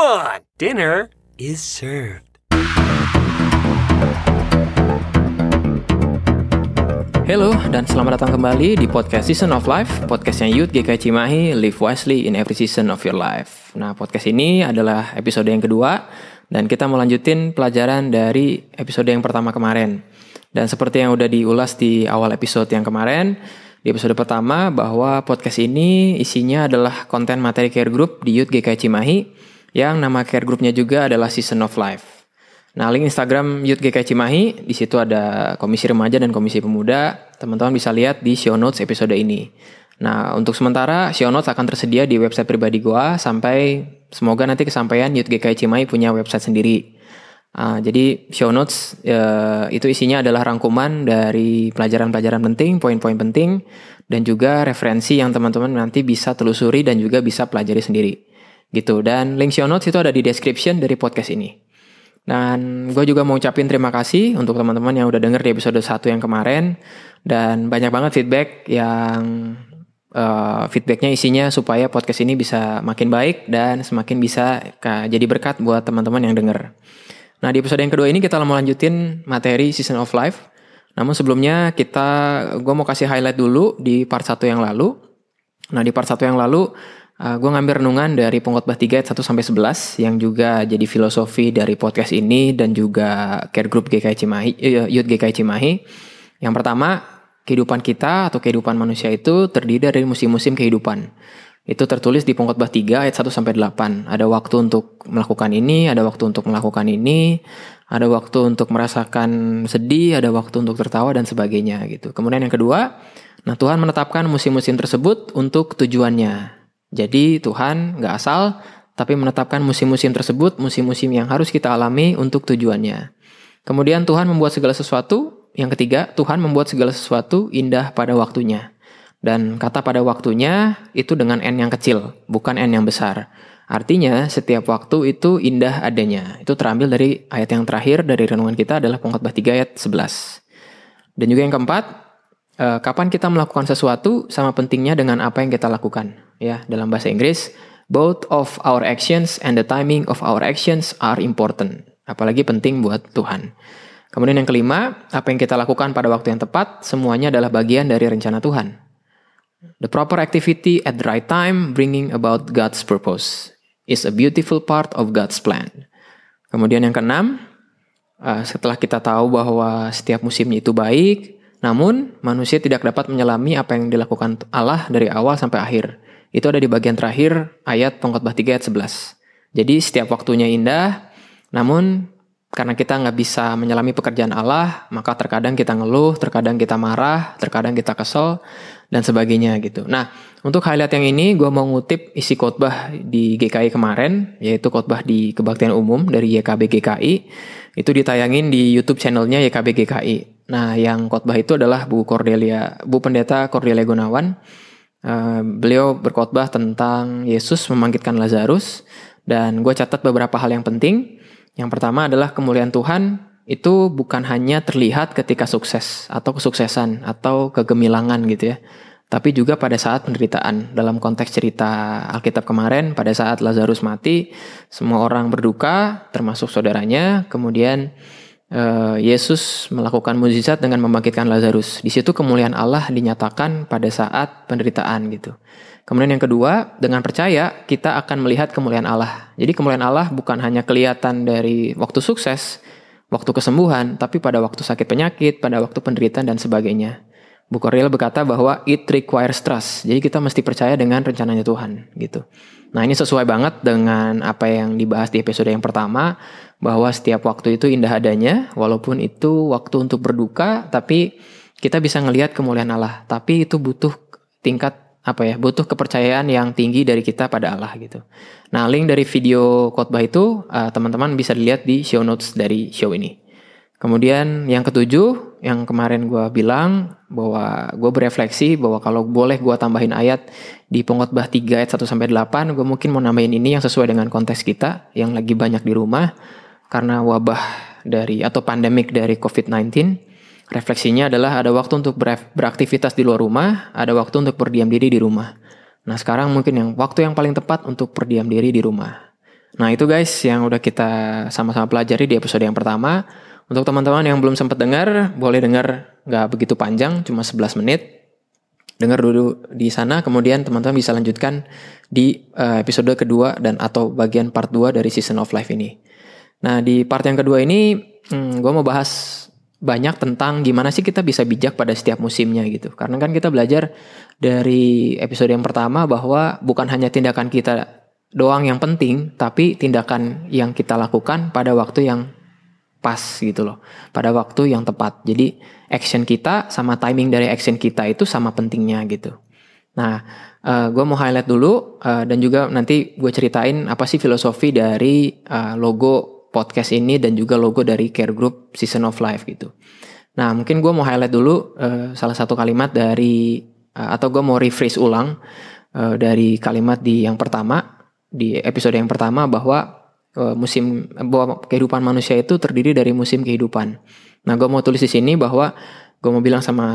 Come on, dinner is served. Halo dan selamat datang kembali di podcast Season of Life, podcastnya Youth GKI Cimahi, Live Wisely in Every Season of Your Life. Nah, podcast ini adalah episode yang kedua dan kita melanjutin pelajaran dari episode yang pertama kemarin. Dan seperti yang udah diulas di awal episode yang kemarin, di episode pertama bahwa podcast ini isinya adalah konten materi care group di Youth GKI Cimahi yang nama care groupnya juga adalah Season of Life. Nah, link Instagram Youth GKI Cimahi, di situ ada komisi remaja dan komisi pemuda. Teman-teman bisa lihat di show notes episode ini. Nah, untuk sementara show notes akan tersedia di website pribadi gua sampai semoga nanti kesampaian Youth GKI Cimahi punya website sendiri. Uh, jadi show notes uh, itu isinya adalah rangkuman dari pelajaran-pelajaran penting, poin-poin penting, dan juga referensi yang teman-teman nanti bisa telusuri dan juga bisa pelajari sendiri. Gitu. Dan link show notes itu ada di description dari podcast ini. Dan gue juga mau ucapin terima kasih untuk teman-teman yang udah denger di episode 1 yang kemarin. Dan banyak banget feedback yang uh, feedbacknya isinya supaya podcast ini bisa makin baik dan semakin bisa jadi berkat buat teman-teman yang denger. Nah di episode yang kedua ini kita mau lanjutin materi Season of Life. Namun sebelumnya kita, gue mau kasih highlight dulu di part 1 yang lalu. Nah di part 1 yang lalu Uh, eh, gue ngambil renungan dari pengkhotbah 3 ayat 1 sampai 11 yang juga jadi filosofi dari podcast ini dan juga care group GKI Cimahi, uh, Youth GKI Cimahi. Yang pertama, kehidupan kita atau kehidupan manusia itu terdiri dari musim-musim kehidupan. Itu tertulis di pengkhotbah 3 ayat 1 sampai 8. Ada waktu untuk melakukan ini, ada waktu untuk melakukan ini, ada waktu untuk merasakan sedih, ada waktu untuk tertawa dan sebagainya gitu. Kemudian yang kedua, nah Tuhan menetapkan musim-musim tersebut untuk tujuannya. Jadi Tuhan nggak asal, tapi menetapkan musim-musim tersebut, musim-musim yang harus kita alami untuk tujuannya. Kemudian Tuhan membuat segala sesuatu. Yang ketiga, Tuhan membuat segala sesuatu indah pada waktunya. Dan kata pada waktunya itu dengan N yang kecil, bukan N yang besar. Artinya setiap waktu itu indah adanya. Itu terambil dari ayat yang terakhir dari renungan kita adalah pengkhotbah 3 ayat 11. Dan juga yang keempat, eh, kapan kita melakukan sesuatu sama pentingnya dengan apa yang kita lakukan ya. Dalam bahasa Inggris both of our actions and the timing of our actions are important. Apalagi penting buat Tuhan. Kemudian yang kelima apa yang kita lakukan pada waktu yang tepat semuanya adalah bagian dari rencana Tuhan. The proper activity at the right time bringing about God's purpose is a beautiful part of God's plan. Kemudian yang keenam uh, setelah kita tahu bahwa setiap musimnya itu baik namun manusia tidak dapat menyelami apa yang dilakukan Allah dari awal sampai akhir itu ada di bagian terakhir ayat pengkhotbah 3 ayat 11. Jadi setiap waktunya indah, namun karena kita nggak bisa menyelami pekerjaan Allah, maka terkadang kita ngeluh, terkadang kita marah, terkadang kita kesel, dan sebagainya gitu. Nah, untuk highlight yang ini, gue mau ngutip isi khotbah di GKI kemarin, yaitu khotbah di kebaktian umum dari YKB GKI. Itu ditayangin di YouTube channelnya YKB GKI. Nah, yang khotbah itu adalah Bu Cordelia, Bu Pendeta Cordelia Gunawan Uh, beliau berkhotbah tentang Yesus membangkitkan Lazarus dan gue catat beberapa hal yang penting. Yang pertama adalah kemuliaan Tuhan itu bukan hanya terlihat ketika sukses atau kesuksesan atau kegemilangan gitu ya. Tapi juga pada saat penderitaan. Dalam konteks cerita Alkitab kemarin, pada saat Lazarus mati, semua orang berduka, termasuk saudaranya. Kemudian Yesus melakukan mukjizat dengan membangkitkan Lazarus. Di situ kemuliaan Allah dinyatakan pada saat penderitaan gitu. Kemudian yang kedua, dengan percaya kita akan melihat kemuliaan Allah. Jadi kemuliaan Allah bukan hanya kelihatan dari waktu sukses, waktu kesembuhan, tapi pada waktu sakit penyakit, pada waktu penderitaan dan sebagainya. Bu Cornel berkata bahwa it requires trust. Jadi kita mesti percaya dengan rencananya Tuhan gitu. Nah ini sesuai banget dengan apa yang dibahas di episode yang pertama bahwa setiap waktu itu indah adanya walaupun itu waktu untuk berduka tapi kita bisa ngelihat kemuliaan Allah. Tapi itu butuh tingkat apa ya butuh kepercayaan yang tinggi dari kita pada Allah gitu. Nah link dari video khotbah itu uh, teman-teman bisa dilihat di show notes dari show ini. Kemudian yang ketujuh, yang kemarin gue bilang bahwa gue berefleksi bahwa kalau boleh gue tambahin ayat di pengkhotbah 3 ayat 1 sampai 8, gue mungkin mau nambahin ini yang sesuai dengan konteks kita yang lagi banyak di rumah karena wabah dari atau pandemik dari COVID-19. Refleksinya adalah ada waktu untuk beraktivitas di luar rumah, ada waktu untuk berdiam diri di rumah. Nah sekarang mungkin yang waktu yang paling tepat untuk berdiam diri di rumah. Nah itu guys yang udah kita sama-sama pelajari di episode yang pertama. Untuk teman-teman yang belum sempat dengar, boleh dengar nggak begitu panjang, cuma 11 menit. Dengar dulu di sana, kemudian teman-teman bisa lanjutkan di uh, episode kedua dan atau bagian part 2 dari Season of Life ini. Nah di part yang kedua ini, hmm, gue mau bahas banyak tentang gimana sih kita bisa bijak pada setiap musimnya gitu. Karena kan kita belajar dari episode yang pertama bahwa bukan hanya tindakan kita doang yang penting, tapi tindakan yang kita lakukan pada waktu yang pas gitu loh. Pada waktu yang tepat. Jadi action kita sama timing dari action kita itu sama pentingnya gitu. Nah uh, eh, gue mau highlight dulu uh, dan juga nanti gue ceritain apa sih filosofi dari uh, logo podcast ini dan juga logo dari Care Group Season of Life gitu nah mungkin gue mau highlight dulu uh, salah satu kalimat dari uh, atau gue mau rephrase ulang uh, dari kalimat di yang pertama di episode yang pertama bahwa uh, musim bahwa kehidupan manusia itu terdiri dari musim kehidupan. Nah, gue mau tulis di sini bahwa gue mau bilang sama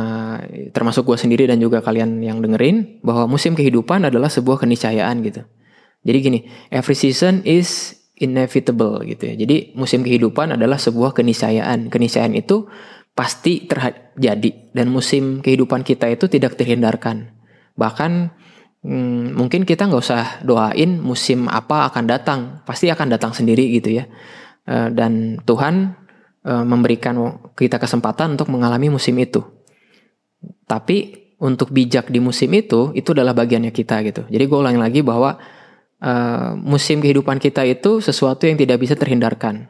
termasuk gue sendiri dan juga kalian yang dengerin bahwa musim kehidupan adalah sebuah keniscayaan gitu. Jadi gini, every season is inevitable gitu ya. Jadi musim kehidupan adalah sebuah keniscayaan. Keniscayaan itu pasti terjadi dan musim kehidupan kita itu tidak terhindarkan. Bahkan hmm, mungkin kita nggak usah doain musim apa akan datang, pasti akan datang sendiri gitu ya. Uh, dan Tuhan uh, memberikan kita kesempatan untuk mengalami musim itu. Tapi untuk bijak di musim itu, itu adalah bagiannya kita gitu. Jadi gue ulangi lagi bahwa uh, musim kehidupan kita itu sesuatu yang tidak bisa terhindarkan.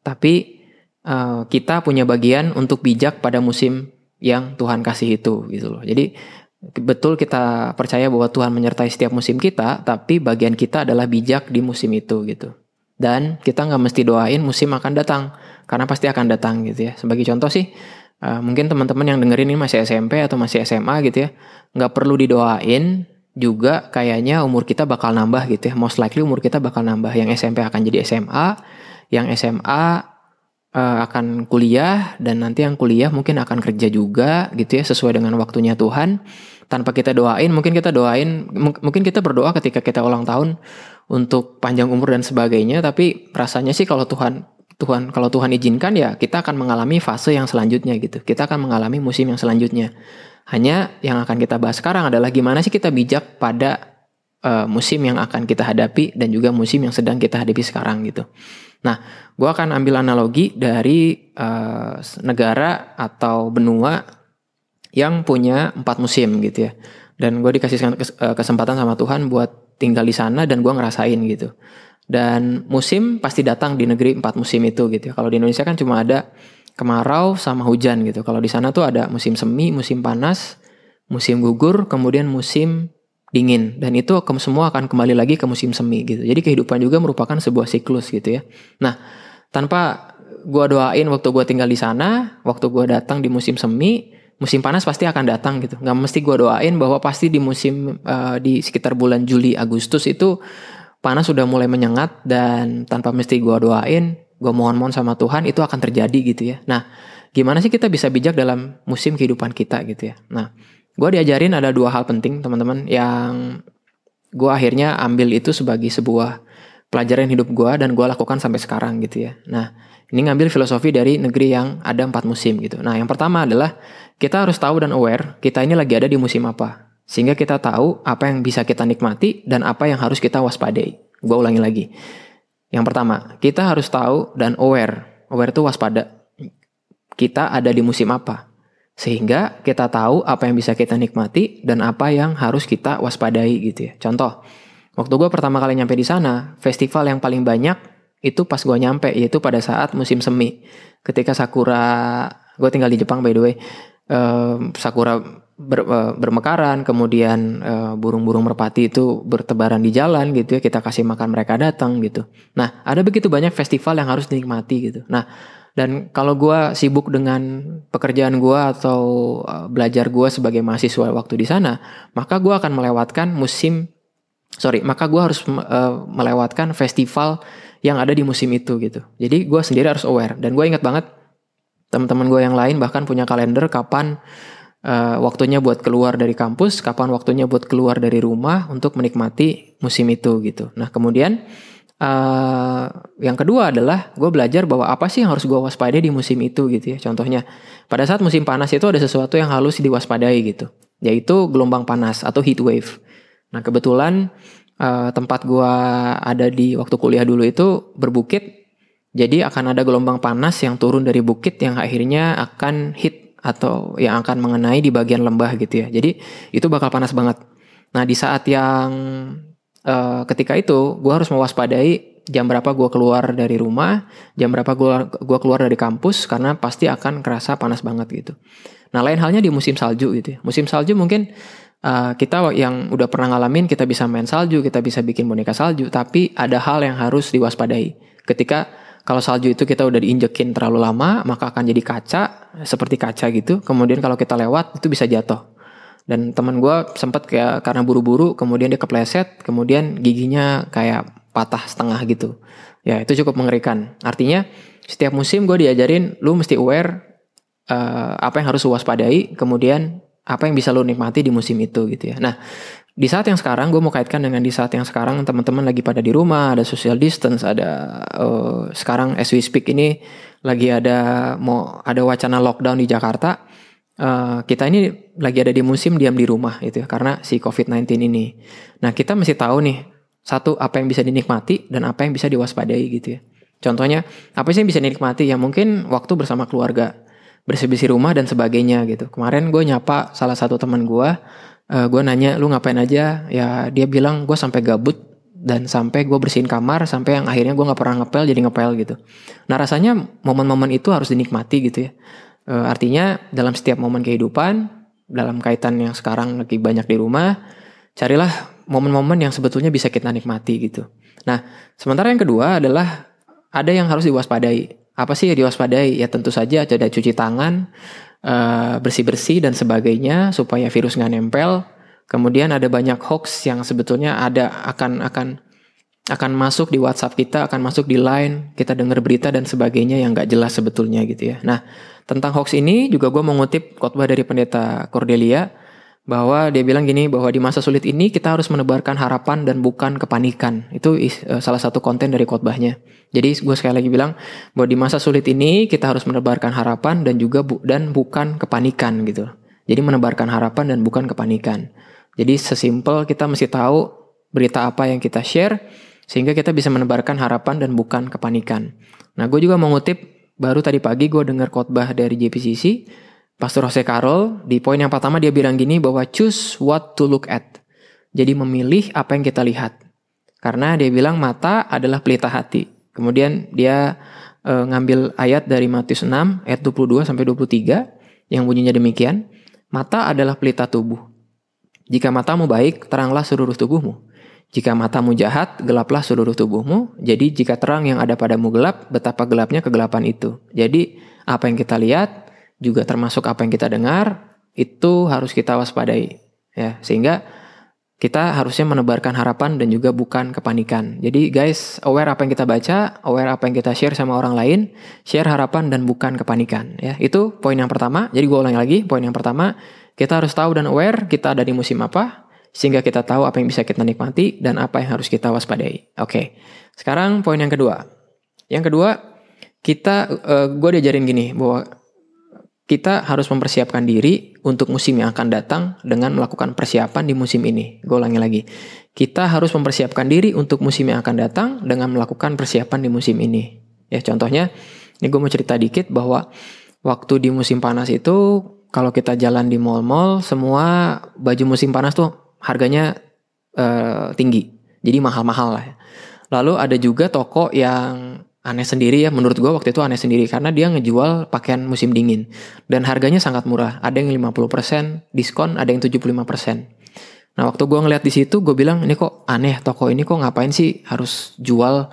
Tapi uh, kita punya bagian untuk bijak pada musim yang Tuhan kasih itu gitu loh. Jadi betul kita percaya bahwa Tuhan menyertai setiap musim kita, tapi bagian kita adalah bijak di musim itu gitu. Dan kita nggak mesti doain musim akan datang, karena pasti akan datang gitu ya. Sebagai contoh sih, uh, mungkin teman-teman yang dengerin ini masih SMP atau masih SMA gitu ya, nggak perlu didoain juga kayaknya umur kita bakal nambah gitu ya. Most likely umur kita bakal nambah. Yang SMP akan jadi SMA, yang SMA uh, akan kuliah dan nanti yang kuliah mungkin akan kerja juga gitu ya sesuai dengan waktunya Tuhan tanpa kita doain mungkin kita doain mungkin kita berdoa ketika kita ulang tahun untuk panjang umur dan sebagainya tapi rasanya sih kalau Tuhan Tuhan kalau Tuhan izinkan ya kita akan mengalami fase yang selanjutnya gitu kita akan mengalami musim yang selanjutnya hanya yang akan kita bahas sekarang adalah gimana sih kita bijak pada uh, musim yang akan kita hadapi dan juga musim yang sedang kita hadapi sekarang gitu Nah, gue akan ambil analogi dari uh, negara atau benua yang punya empat musim gitu ya. Dan gue dikasih eh, kesempatan sama Tuhan buat tinggal di sana dan gue ngerasain gitu. Dan musim pasti datang di negeri empat musim itu gitu ya. Kalau di Indonesia kan cuma ada kemarau sama hujan gitu. Kalau di sana tuh ada musim semi, musim panas, musim gugur, kemudian musim dingin dan itu semua akan kembali lagi ke musim semi gitu. Jadi kehidupan juga merupakan sebuah siklus gitu ya. Nah, tanpa gua doain waktu gua tinggal di sana, waktu gua datang di musim semi, musim panas pasti akan datang gitu. Gak mesti gua doain bahwa pasti di musim uh, di sekitar bulan Juli Agustus itu panas sudah mulai menyengat dan tanpa mesti gua doain, gua mohon-mohon sama Tuhan itu akan terjadi gitu ya. Nah, gimana sih kita bisa bijak dalam musim kehidupan kita gitu ya. Nah, gue diajarin ada dua hal penting teman-teman yang gue akhirnya ambil itu sebagai sebuah pelajaran hidup gue dan gue lakukan sampai sekarang gitu ya. Nah ini ngambil filosofi dari negeri yang ada empat musim gitu. Nah yang pertama adalah kita harus tahu dan aware kita ini lagi ada di musim apa. Sehingga kita tahu apa yang bisa kita nikmati dan apa yang harus kita waspadai. Gue ulangi lagi. Yang pertama, kita harus tahu dan aware. Aware itu waspada. Kita ada di musim apa. Sehingga kita tahu apa yang bisa kita nikmati dan apa yang harus kita waspadai gitu ya. Contoh, waktu gue pertama kali nyampe di sana, festival yang paling banyak itu pas gue nyampe, yaitu pada saat musim semi. Ketika sakura, gue tinggal di Jepang by the way, uh, sakura ber, uh, bermekaran, kemudian uh, burung-burung merpati itu bertebaran di jalan gitu ya, kita kasih makan mereka datang gitu. Nah, ada begitu banyak festival yang harus dinikmati gitu. Nah, dan kalau gue sibuk dengan pekerjaan gue atau uh, belajar gue sebagai mahasiswa waktu di sana, maka gue akan melewatkan musim, sorry, maka gue harus melewatkan festival yang ada di musim itu gitu. Jadi gue sendiri harus aware. Dan gue ingat banget teman-teman gue yang lain bahkan punya kalender kapan uh, waktunya buat keluar dari kampus, kapan waktunya buat keluar dari rumah untuk menikmati musim itu gitu. Nah kemudian uh, yang kedua adalah gue belajar bahwa apa sih yang harus gue waspadai di musim itu gitu ya. Contohnya pada saat musim panas itu ada sesuatu yang harus diwaspadai gitu, yaitu gelombang panas atau heat wave. Nah kebetulan uh, tempat gue ada di waktu kuliah dulu itu berbukit, jadi akan ada gelombang panas yang turun dari bukit yang akhirnya akan hit atau yang akan mengenai di bagian lembah gitu ya. Jadi itu bakal panas banget. Nah di saat yang uh, ketika itu gue harus mewaspadai jam berapa gue keluar dari rumah, jam berapa gue gua keluar dari kampus karena pasti akan kerasa panas banget gitu. Nah lain halnya di musim salju gitu ya. Musim salju mungkin uh, kita yang udah pernah ngalamin kita bisa main salju, kita bisa bikin boneka salju, tapi ada hal yang harus diwaspadai. Ketika kalau salju itu kita udah diinjekin terlalu lama, maka akan jadi kaca, seperti kaca gitu. Kemudian kalau kita lewat itu bisa jatuh. Dan teman gue sempat kayak karena buru-buru, kemudian dia kepleset, kemudian giginya kayak patah setengah gitu. Ya itu cukup mengerikan. Artinya setiap musim gue diajarin, lu mesti aware uh, apa yang harus waspadai, kemudian apa yang bisa lu nikmati di musim itu gitu ya. Nah di saat yang sekarang gue mau kaitkan dengan di saat yang sekarang teman-teman lagi pada di rumah ada social distance ada uh, sekarang as we speak ini lagi ada mau ada wacana lockdown di Jakarta uh, kita ini lagi ada di musim diam di rumah itu ya, karena si COVID-19 ini. Nah, kita mesti tahu nih satu apa yang bisa dinikmati dan apa yang bisa diwaspadai gitu ya. Contohnya, apa sih yang bisa dinikmati? Ya mungkin waktu bersama keluarga, bersih-bersih rumah dan sebagainya gitu. Kemarin gue nyapa salah satu teman gue, uh, gue nanya lu ngapain aja? Ya dia bilang gue sampai gabut dan sampai gue bersihin kamar sampai yang akhirnya gue nggak pernah ngepel jadi ngepel gitu. Nah rasanya momen-momen itu harus dinikmati gitu ya. E, artinya dalam setiap momen kehidupan, dalam kaitan yang sekarang lagi banyak di rumah, carilah momen-momen yang sebetulnya bisa kita nikmati gitu. Nah, sementara yang kedua adalah ada yang harus diwaspadai. Apa sih yang diwaspadai? Ya tentu saja ada cuci tangan, e, bersih-bersih dan sebagainya supaya virus nggak nempel. Kemudian ada banyak hoax yang sebetulnya ada akan akan akan masuk di WhatsApp kita, akan masuk di Line, kita dengar berita dan sebagainya yang nggak jelas sebetulnya gitu ya. Nah, tentang hoax ini juga gue mengutip khotbah dari pendeta Cordelia bahwa dia bilang gini bahwa di masa sulit ini kita harus menebarkan harapan dan bukan kepanikan. Itu uh, salah satu konten dari khotbahnya. Jadi gue sekali lagi bilang bahwa di masa sulit ini kita harus menebarkan harapan dan juga bu dan bukan kepanikan gitu. Jadi menebarkan harapan dan bukan kepanikan. Jadi sesimpel kita mesti tahu berita apa yang kita share sehingga kita bisa menebarkan harapan dan bukan kepanikan. Nah, gue juga mengutip baru tadi pagi gue dengar khotbah dari JPCC, Pastor Jose Carol, di poin yang pertama dia bilang gini bahwa choose what to look at. Jadi memilih apa yang kita lihat. Karena dia bilang mata adalah pelita hati. Kemudian dia e, ngambil ayat dari Matius 6 ayat 22 sampai 23 yang bunyinya demikian, mata adalah pelita tubuh. Jika matamu baik, teranglah seluruh tubuhmu. Jika matamu jahat, gelaplah seluruh tubuhmu. Jadi jika terang yang ada padamu gelap, betapa gelapnya kegelapan itu. Jadi apa yang kita lihat juga termasuk apa yang kita dengar itu harus kita waspadai ya sehingga kita harusnya menebarkan harapan dan juga bukan kepanikan. Jadi guys, aware apa yang kita baca, aware apa yang kita share sama orang lain, share harapan dan bukan kepanikan ya. Itu poin yang pertama. Jadi gue ulangi lagi, poin yang pertama, kita harus tahu dan aware kita ada di musim apa, sehingga kita tahu apa yang bisa kita nikmati dan apa yang harus kita waspadai. Oke, sekarang poin yang kedua. Yang kedua, kita uh, eh, gue diajarin gini bahwa kita harus mempersiapkan diri untuk musim yang akan datang dengan melakukan persiapan di musim ini. Gue ulangi lagi. Kita harus mempersiapkan diri untuk musim yang akan datang dengan melakukan persiapan di musim ini. Ya contohnya, ini gue mau cerita dikit bahwa waktu di musim panas itu kalau kita jalan di mall-mall semua baju musim panas tuh harganya uh, tinggi. Jadi mahal-mahal lah. Ya. Lalu ada juga toko yang aneh sendiri ya menurut gue waktu itu aneh sendiri karena dia ngejual pakaian musim dingin. Dan harganya sangat murah ada yang 50% diskon ada yang 75% nah waktu gue ngeliat di situ gue bilang ini kok aneh toko ini kok ngapain sih harus jual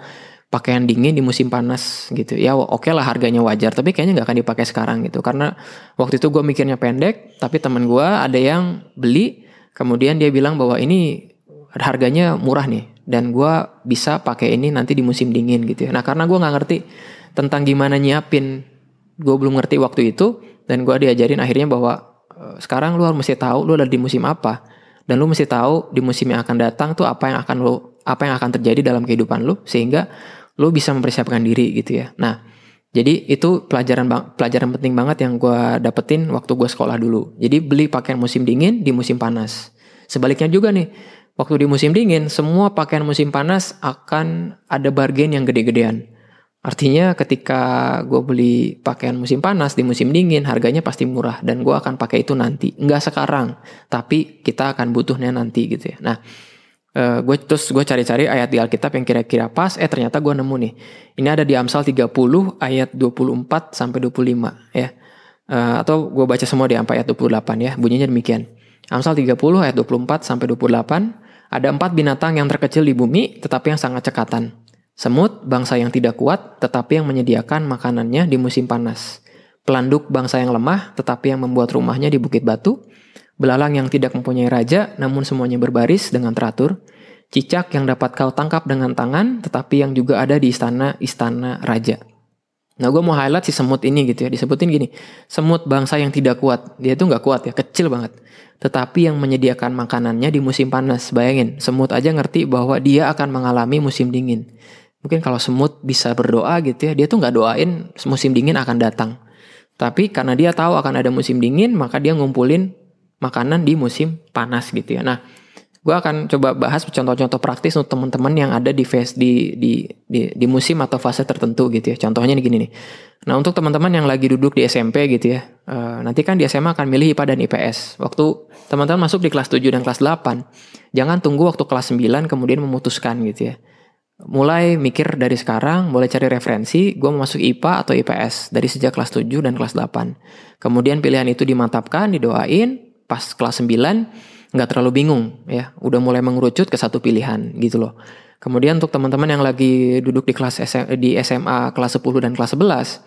pakaian dingin di musim panas? Gitu. Ya oke okay lah harganya wajar tapi kayaknya nggak akan dipakai sekarang gitu. Karena waktu itu gue mikirnya pendek tapi temen gue ada yang beli Kemudian dia bilang bahwa ini harganya murah nih dan gue bisa pakai ini nanti di musim dingin gitu ya. Nah karena gue nggak ngerti tentang gimana nyiapin, gue belum ngerti waktu itu dan gue diajarin akhirnya bahwa e, sekarang lu harus mesti tahu lu ada di musim apa Dan lu mesti tahu di musim yang akan datang tuh apa yang akan lu apa yang akan terjadi dalam kehidupan lu sehingga lu bisa mempersiapkan diri gitu ya. Nah, jadi itu pelajaran pelajaran penting banget yang gue dapetin waktu gue sekolah dulu. Jadi beli pakaian musim dingin di musim panas. Sebaliknya juga nih, waktu di musim dingin semua pakaian musim panas akan ada bargain yang gede-gedean. Artinya ketika gue beli pakaian musim panas di musim dingin harganya pasti murah dan gue akan pakai itu nanti. Enggak sekarang, tapi kita akan butuhnya nanti gitu ya. Nah, eh, gue terus gue cari-cari ayat di Alkitab yang kira-kira pas, eh ternyata gue nemu nih. Ini ada di Amsal 30 ayat 24 sampai 25 ya. Uh, atau gue baca semua di ayat 28 ya. Bunyinya demikian. Amsal 30 ayat 24 sampai 28 ada empat binatang yang terkecil di bumi tetapi yang sangat cekatan. Semut, bangsa yang tidak kuat tetapi yang menyediakan makanannya di musim panas. Pelanduk bangsa yang lemah tetapi yang membuat rumahnya di bukit batu belalang yang tidak mempunyai raja namun semuanya berbaris dengan teratur, cicak yang dapat kau tangkap dengan tangan tetapi yang juga ada di istana-istana raja. Nah gue mau highlight si semut ini gitu ya, disebutin gini, semut bangsa yang tidak kuat, dia tuh nggak kuat ya, kecil banget. Tetapi yang menyediakan makanannya di musim panas, bayangin, semut aja ngerti bahwa dia akan mengalami musim dingin. Mungkin kalau semut bisa berdoa gitu ya, dia tuh nggak doain musim dingin akan datang. Tapi karena dia tahu akan ada musim dingin, maka dia ngumpulin makanan di musim panas gitu ya. Nah, gue akan coba bahas contoh-contoh praktis untuk teman-teman yang ada di phase di, di di di musim atau fase tertentu gitu ya. Contohnya nih gini nih. Nah, untuk teman-teman yang lagi duduk di SMP gitu ya, uh, nanti kan di SMA akan milih IPA dan IPS. Waktu teman-teman masuk di kelas 7 dan kelas 8, jangan tunggu waktu kelas 9 kemudian memutuskan gitu ya. Mulai mikir dari sekarang, mulai cari referensi, gue mau masuk IPA atau IPS dari sejak kelas 7 dan kelas 8. Kemudian pilihan itu dimantapkan, didoain, pas kelas 9 nggak terlalu bingung ya, udah mulai mengerucut ke satu pilihan gitu loh. Kemudian untuk teman-teman yang lagi duduk di kelas SM, di SMA kelas 10 dan kelas 11,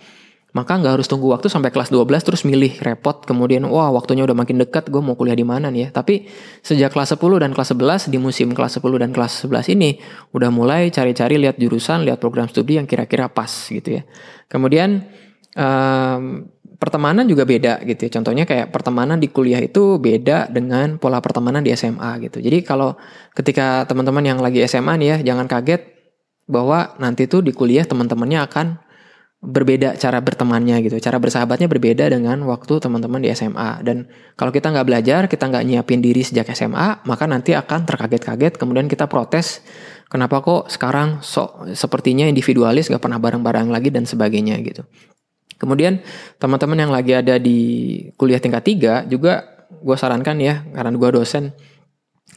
maka nggak harus tunggu waktu sampai kelas 12 terus milih repot kemudian wah waktunya udah makin dekat gue mau kuliah di mana nih ya? Tapi sejak kelas 10 dan kelas 11 di musim kelas 10 dan kelas 11 ini udah mulai cari-cari lihat jurusan lihat program studi yang kira-kira pas gitu ya. Kemudian um, pertemanan juga beda gitu ya. Contohnya kayak pertemanan di kuliah itu beda dengan pola pertemanan di SMA gitu. Jadi kalau ketika teman-teman yang lagi SMA nih ya, jangan kaget bahwa nanti tuh di kuliah teman-temannya akan berbeda cara bertemannya gitu. Cara bersahabatnya berbeda dengan waktu teman-teman di SMA. Dan kalau kita nggak belajar, kita nggak nyiapin diri sejak SMA, maka nanti akan terkaget-kaget. Kemudian kita protes, kenapa kok sekarang sok sepertinya individualis, nggak pernah bareng-bareng lagi dan sebagainya gitu. Kemudian teman-teman yang lagi ada di kuliah tingkat 3 juga gue sarankan ya karena gue dosen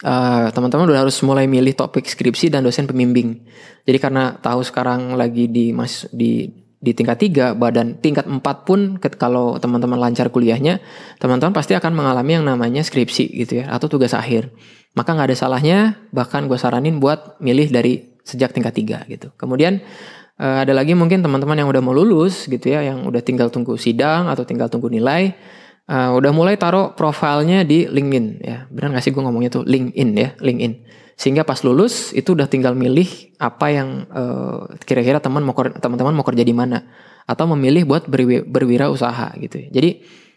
uh, teman-teman udah harus mulai milih topik skripsi dan dosen pembimbing. Jadi karena tahu sekarang lagi di mas di di tingkat 3 badan tingkat 4 pun kalau teman-teman lancar kuliahnya, teman-teman pasti akan mengalami yang namanya skripsi gitu ya atau tugas akhir. Maka nggak ada salahnya bahkan gue saranin buat milih dari sejak tingkat 3 gitu. Kemudian Uh, ada lagi mungkin teman-teman yang udah mau lulus gitu ya, yang udah tinggal tunggu sidang atau tinggal tunggu nilai, uh, udah mulai taruh profilnya di LinkedIn ya. Benar nggak sih gue ngomongnya tuh LinkedIn ya, LinkedIn. Sehingga pas lulus itu udah tinggal milih apa yang uh, kira-kira teman mau teman-teman mau kerja di mana atau memilih buat berwi berwirausaha gitu. Ya. Jadi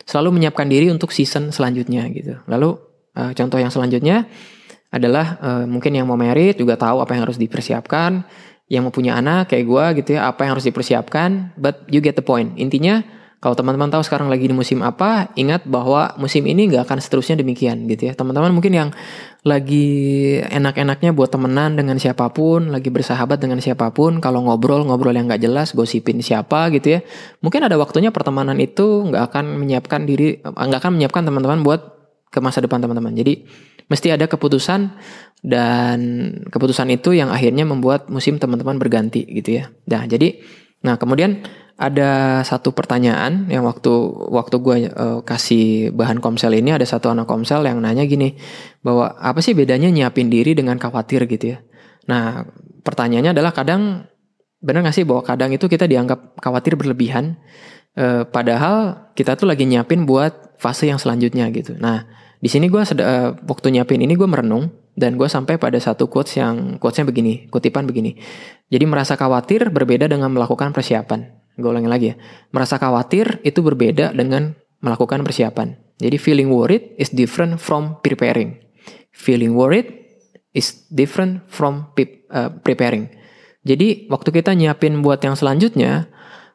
selalu menyiapkan diri untuk season selanjutnya gitu. Lalu uh, contoh yang selanjutnya adalah uh, mungkin yang mau merit juga tahu apa yang harus dipersiapkan yang mau punya anak kayak gue gitu ya apa yang harus dipersiapkan but you get the point. Intinya kalau teman-teman tahu sekarang lagi di musim apa ingat bahwa musim ini nggak akan seterusnya demikian gitu ya. Teman-teman mungkin yang lagi enak-enaknya buat temenan dengan siapa pun lagi bersahabat dengan siapa pun kalau ngobrol ngobrol yang nggak jelas gosipin siapa gitu ya mungkin ada waktunya pertemanan itu nggak akan menyiapkan diri nggak akan menyiapkan teman-teman buat ke masa depan teman-teman. Jadi mesti ada keputusan dan keputusan itu yang akhirnya membuat musim teman-teman berganti gitu ya. Nah, jadi nah kemudian ada satu pertanyaan yang waktu waktu gue uh, kasih bahan komsel ini ada satu anak komsel yang nanya gini bahwa apa sih bedanya nyiapin diri dengan khawatir gitu ya. Nah, pertanyaannya adalah kadang benar gak sih bahwa kadang itu kita dianggap khawatir berlebihan uh, padahal kita tuh lagi nyiapin buat fase yang selanjutnya gitu. Nah, di sini gue uh, waktu nyiapin ini gue merenung dan gue sampai pada satu quotes yang quotesnya begini, kutipan begini. Jadi merasa khawatir berbeda dengan melakukan persiapan. Gue ulangi lagi ya. Merasa khawatir itu berbeda dengan melakukan persiapan. Jadi feeling worried is different from preparing. feeling worried is different from uh, preparing. Jadi waktu kita nyiapin buat yang selanjutnya,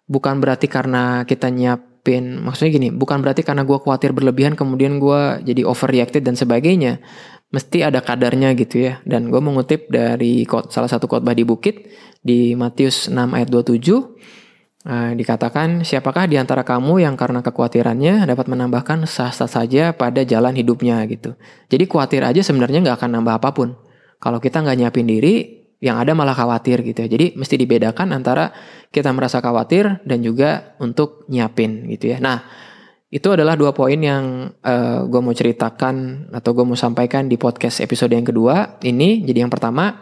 bukan berarti karena kita nyiapin, maksudnya gini, bukan berarti karena gue khawatir berlebihan kemudian gue jadi overreacted dan sebagainya. Mesti ada kadarnya gitu ya. Dan gue mengutip dari salah satu khotbah di Bukit di Matius 6 ayat 27 Uh, dikatakan, siapakah di antara kamu yang karena kekhawatirannya dapat menambahkan sah-sah saja pada jalan hidupnya gitu. Jadi khawatir aja sebenarnya nggak akan nambah apa pun. Kalau kita nggak nyiapin diri, yang ada malah khawatir gitu ya. Jadi mesti dibedakan antara kita merasa khawatir dan juga untuk nyiapin gitu ya. Nah, itu adalah dua poin yang uh, eh, gue mau ceritakan atau gue mau sampaikan di podcast episode yang kedua ini. Jadi yang pertama,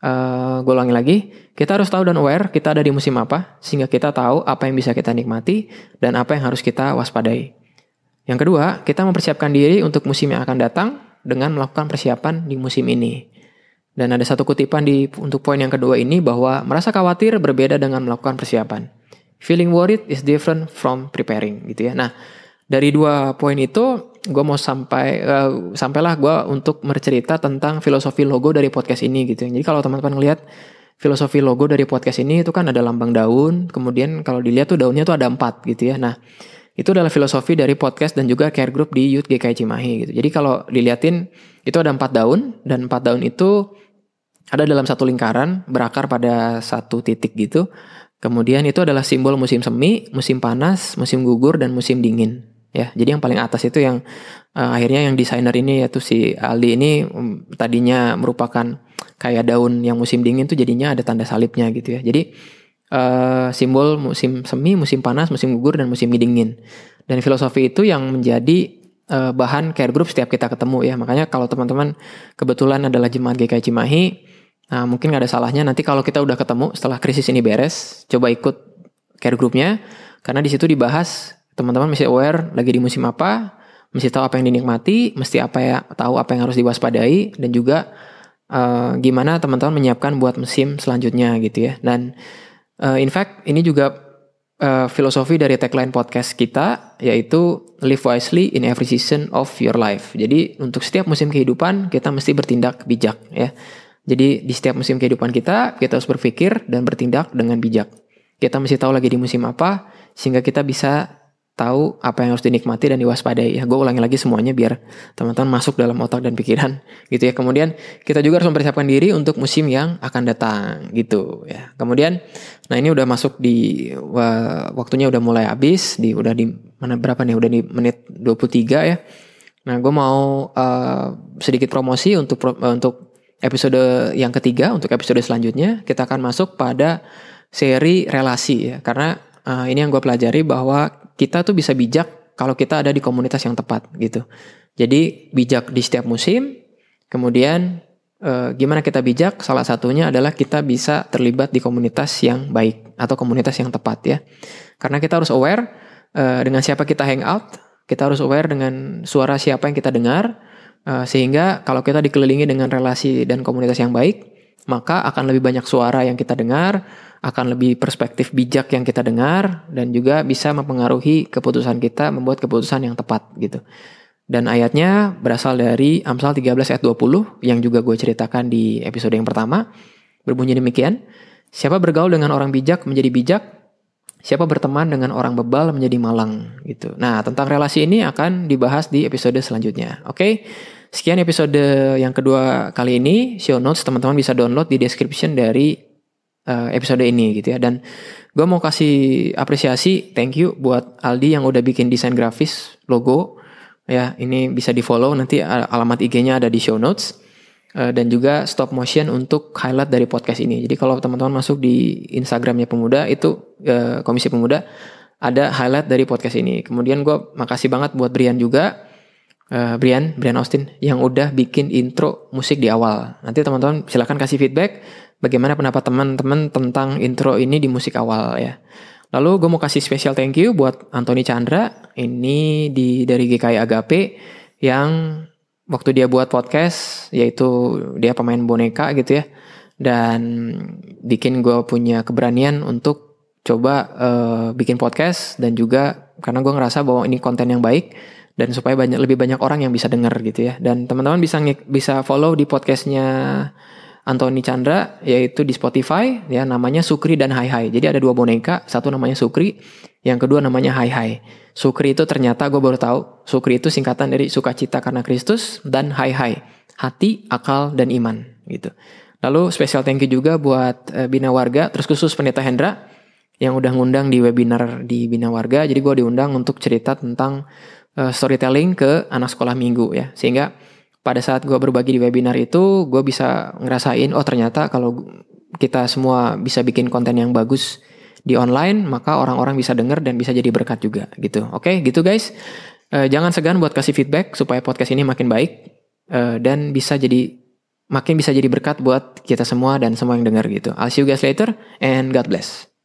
uh, eh, gue ulangi lagi, kita harus tahu dan aware kita ada di musim apa, sehingga kita tahu apa yang bisa kita nikmati dan apa yang harus kita waspadai. Yang kedua, kita mempersiapkan diri untuk musim yang akan datang dengan melakukan persiapan di musim ini. Dan ada satu kutipan di untuk poin yang kedua ini bahwa merasa khawatir berbeda dengan melakukan persiapan. Feeling worried is different from preparing gitu ya. Nah, dari dua poin itu gue mau sampai uh, sampailah gue untuk bercerita tentang filosofi logo dari podcast ini gitu. Jadi kalau teman-teman ngelihat filosofi logo dari podcast ini itu kan ada lambang daun, kemudian kalau dilihat tuh daunnya tuh ada empat gitu ya. Nah itu adalah filosofi dari podcast dan juga care group di Youth GKI Cimahi gitu. Jadi kalau dilihatin itu ada empat daun dan empat daun itu ada dalam satu lingkaran berakar pada satu titik gitu. Kemudian itu adalah simbol musim semi, musim panas, musim gugur dan musim dingin ya. Jadi yang paling atas itu yang uh, akhirnya yang desainer ini yaitu si Aldi ini um, tadinya merupakan kayak daun yang musim dingin tuh jadinya ada tanda salibnya gitu ya. Jadi uh, simbol musim semi, musim panas, musim gugur dan musim dingin. Dan filosofi itu yang menjadi uh, bahan care group setiap kita ketemu ya. Makanya kalau teman-teman kebetulan adalah jemaat GKI Cimahi, nah mungkin gak ada salahnya nanti kalau kita udah ketemu setelah krisis ini beres, coba ikut care groupnya karena di situ dibahas teman-teman mesti aware lagi di musim apa, mesti tahu apa yang dinikmati, mesti apa ya tahu apa yang harus diwaspadai dan juga uh, gimana teman-teman menyiapkan buat musim selanjutnya gitu ya. Dan uh, in fact ini juga uh, filosofi dari tagline podcast kita yaitu live wisely in every season of your life. Jadi untuk setiap musim kehidupan kita mesti bertindak bijak ya. Jadi di setiap musim kehidupan kita kita harus berpikir dan bertindak dengan bijak. Kita mesti tahu lagi di musim apa sehingga kita bisa tahu apa yang harus dinikmati dan diwaspadai. Ya gue ulangi lagi semuanya biar teman-teman masuk dalam otak dan pikiran. Gitu ya. Kemudian kita juga harus mempersiapkan diri untuk musim yang akan datang. Gitu ya. Kemudian nah ini udah masuk di waktunya udah mulai habis di udah di mana berapa nih? Udah di menit 23 ya. Nah gue mau uh, sedikit promosi untuk uh, untuk episode yang ketiga untuk episode selanjutnya kita akan masuk pada seri relasi ya. Karena uh, ini yang gue pelajari bahwa kita tuh bisa bijak kalau kita ada di komunitas yang tepat gitu. Jadi bijak di setiap musim, kemudian e, gimana kita bijak? Salah satunya adalah kita bisa terlibat di komunitas yang baik atau komunitas yang tepat ya. Karena kita harus aware e, dengan siapa kita hang out, kita harus aware dengan suara siapa yang kita dengar, e, sehingga kalau kita dikelilingi dengan relasi dan komunitas yang baik, maka akan lebih banyak suara yang kita dengar, akan lebih perspektif bijak yang kita dengar dan juga bisa mempengaruhi keputusan kita membuat keputusan yang tepat gitu. Dan ayatnya berasal dari Amsal 13 ayat 20 yang juga gue ceritakan di episode yang pertama. Berbunyi demikian, siapa bergaul dengan orang bijak menjadi bijak, siapa berteman dengan orang bebal menjadi malang gitu. Nah, tentang relasi ini akan dibahas di episode selanjutnya. Oke. Sekian episode yang kedua kali ini. Show notes teman-teman bisa download di description dari uh, episode ini gitu ya. Dan gue mau kasih apresiasi, thank you buat Aldi yang udah bikin desain grafis logo. Ya, ini bisa di follow nanti alamat IG-nya ada di show notes. Uh, dan juga stop motion untuk highlight dari podcast ini. Jadi kalau teman-teman masuk di Instagramnya pemuda itu uh, Komisi Pemuda ada highlight dari podcast ini. Kemudian gue makasih banget buat Brian juga Brian, Brian Austin yang udah bikin intro musik di awal. Nanti teman-teman silahkan kasih feedback bagaimana pendapat teman-teman tentang intro ini di musik awal ya. Lalu gue mau kasih special thank you buat Anthony Chandra ini di dari GKI Agape yang waktu dia buat podcast yaitu dia pemain boneka gitu ya dan bikin gue punya keberanian untuk coba uh, bikin podcast dan juga karena gue ngerasa bahwa ini konten yang baik dan supaya banyak lebih banyak orang yang bisa dengar gitu ya. Dan teman-teman bisa bisa follow di podcastnya Anthony Chandra yaitu di Spotify ya namanya Sukri dan Hai Hai. Jadi ada dua boneka, satu namanya Sukri, yang kedua namanya Hai Hai. Sukri itu ternyata gue baru tahu, Sukri itu singkatan dari sukacita karena Kristus dan Hai Hai, hati, akal dan iman gitu. Lalu special thank you juga buat uh, Bina Warga, terus khusus Pendeta Hendra yang udah ngundang di webinar di Bina Warga. Jadi gue diundang untuk cerita tentang uh, storytelling ke anak sekolah minggu ya. Sehingga pada saat gue berbagi di webinar itu, gue bisa ngerasain, oh ternyata kalau kita semua bisa bikin konten yang bagus di online, maka orang-orang bisa denger dan bisa jadi berkat juga gitu. Oke, okay, gitu guys. Uh, jangan segan buat kasih feedback supaya podcast ini makin baik uh, dan bisa jadi makin bisa jadi berkat buat kita semua dan semua yang dengar gitu. I'll see you guys later and God bless.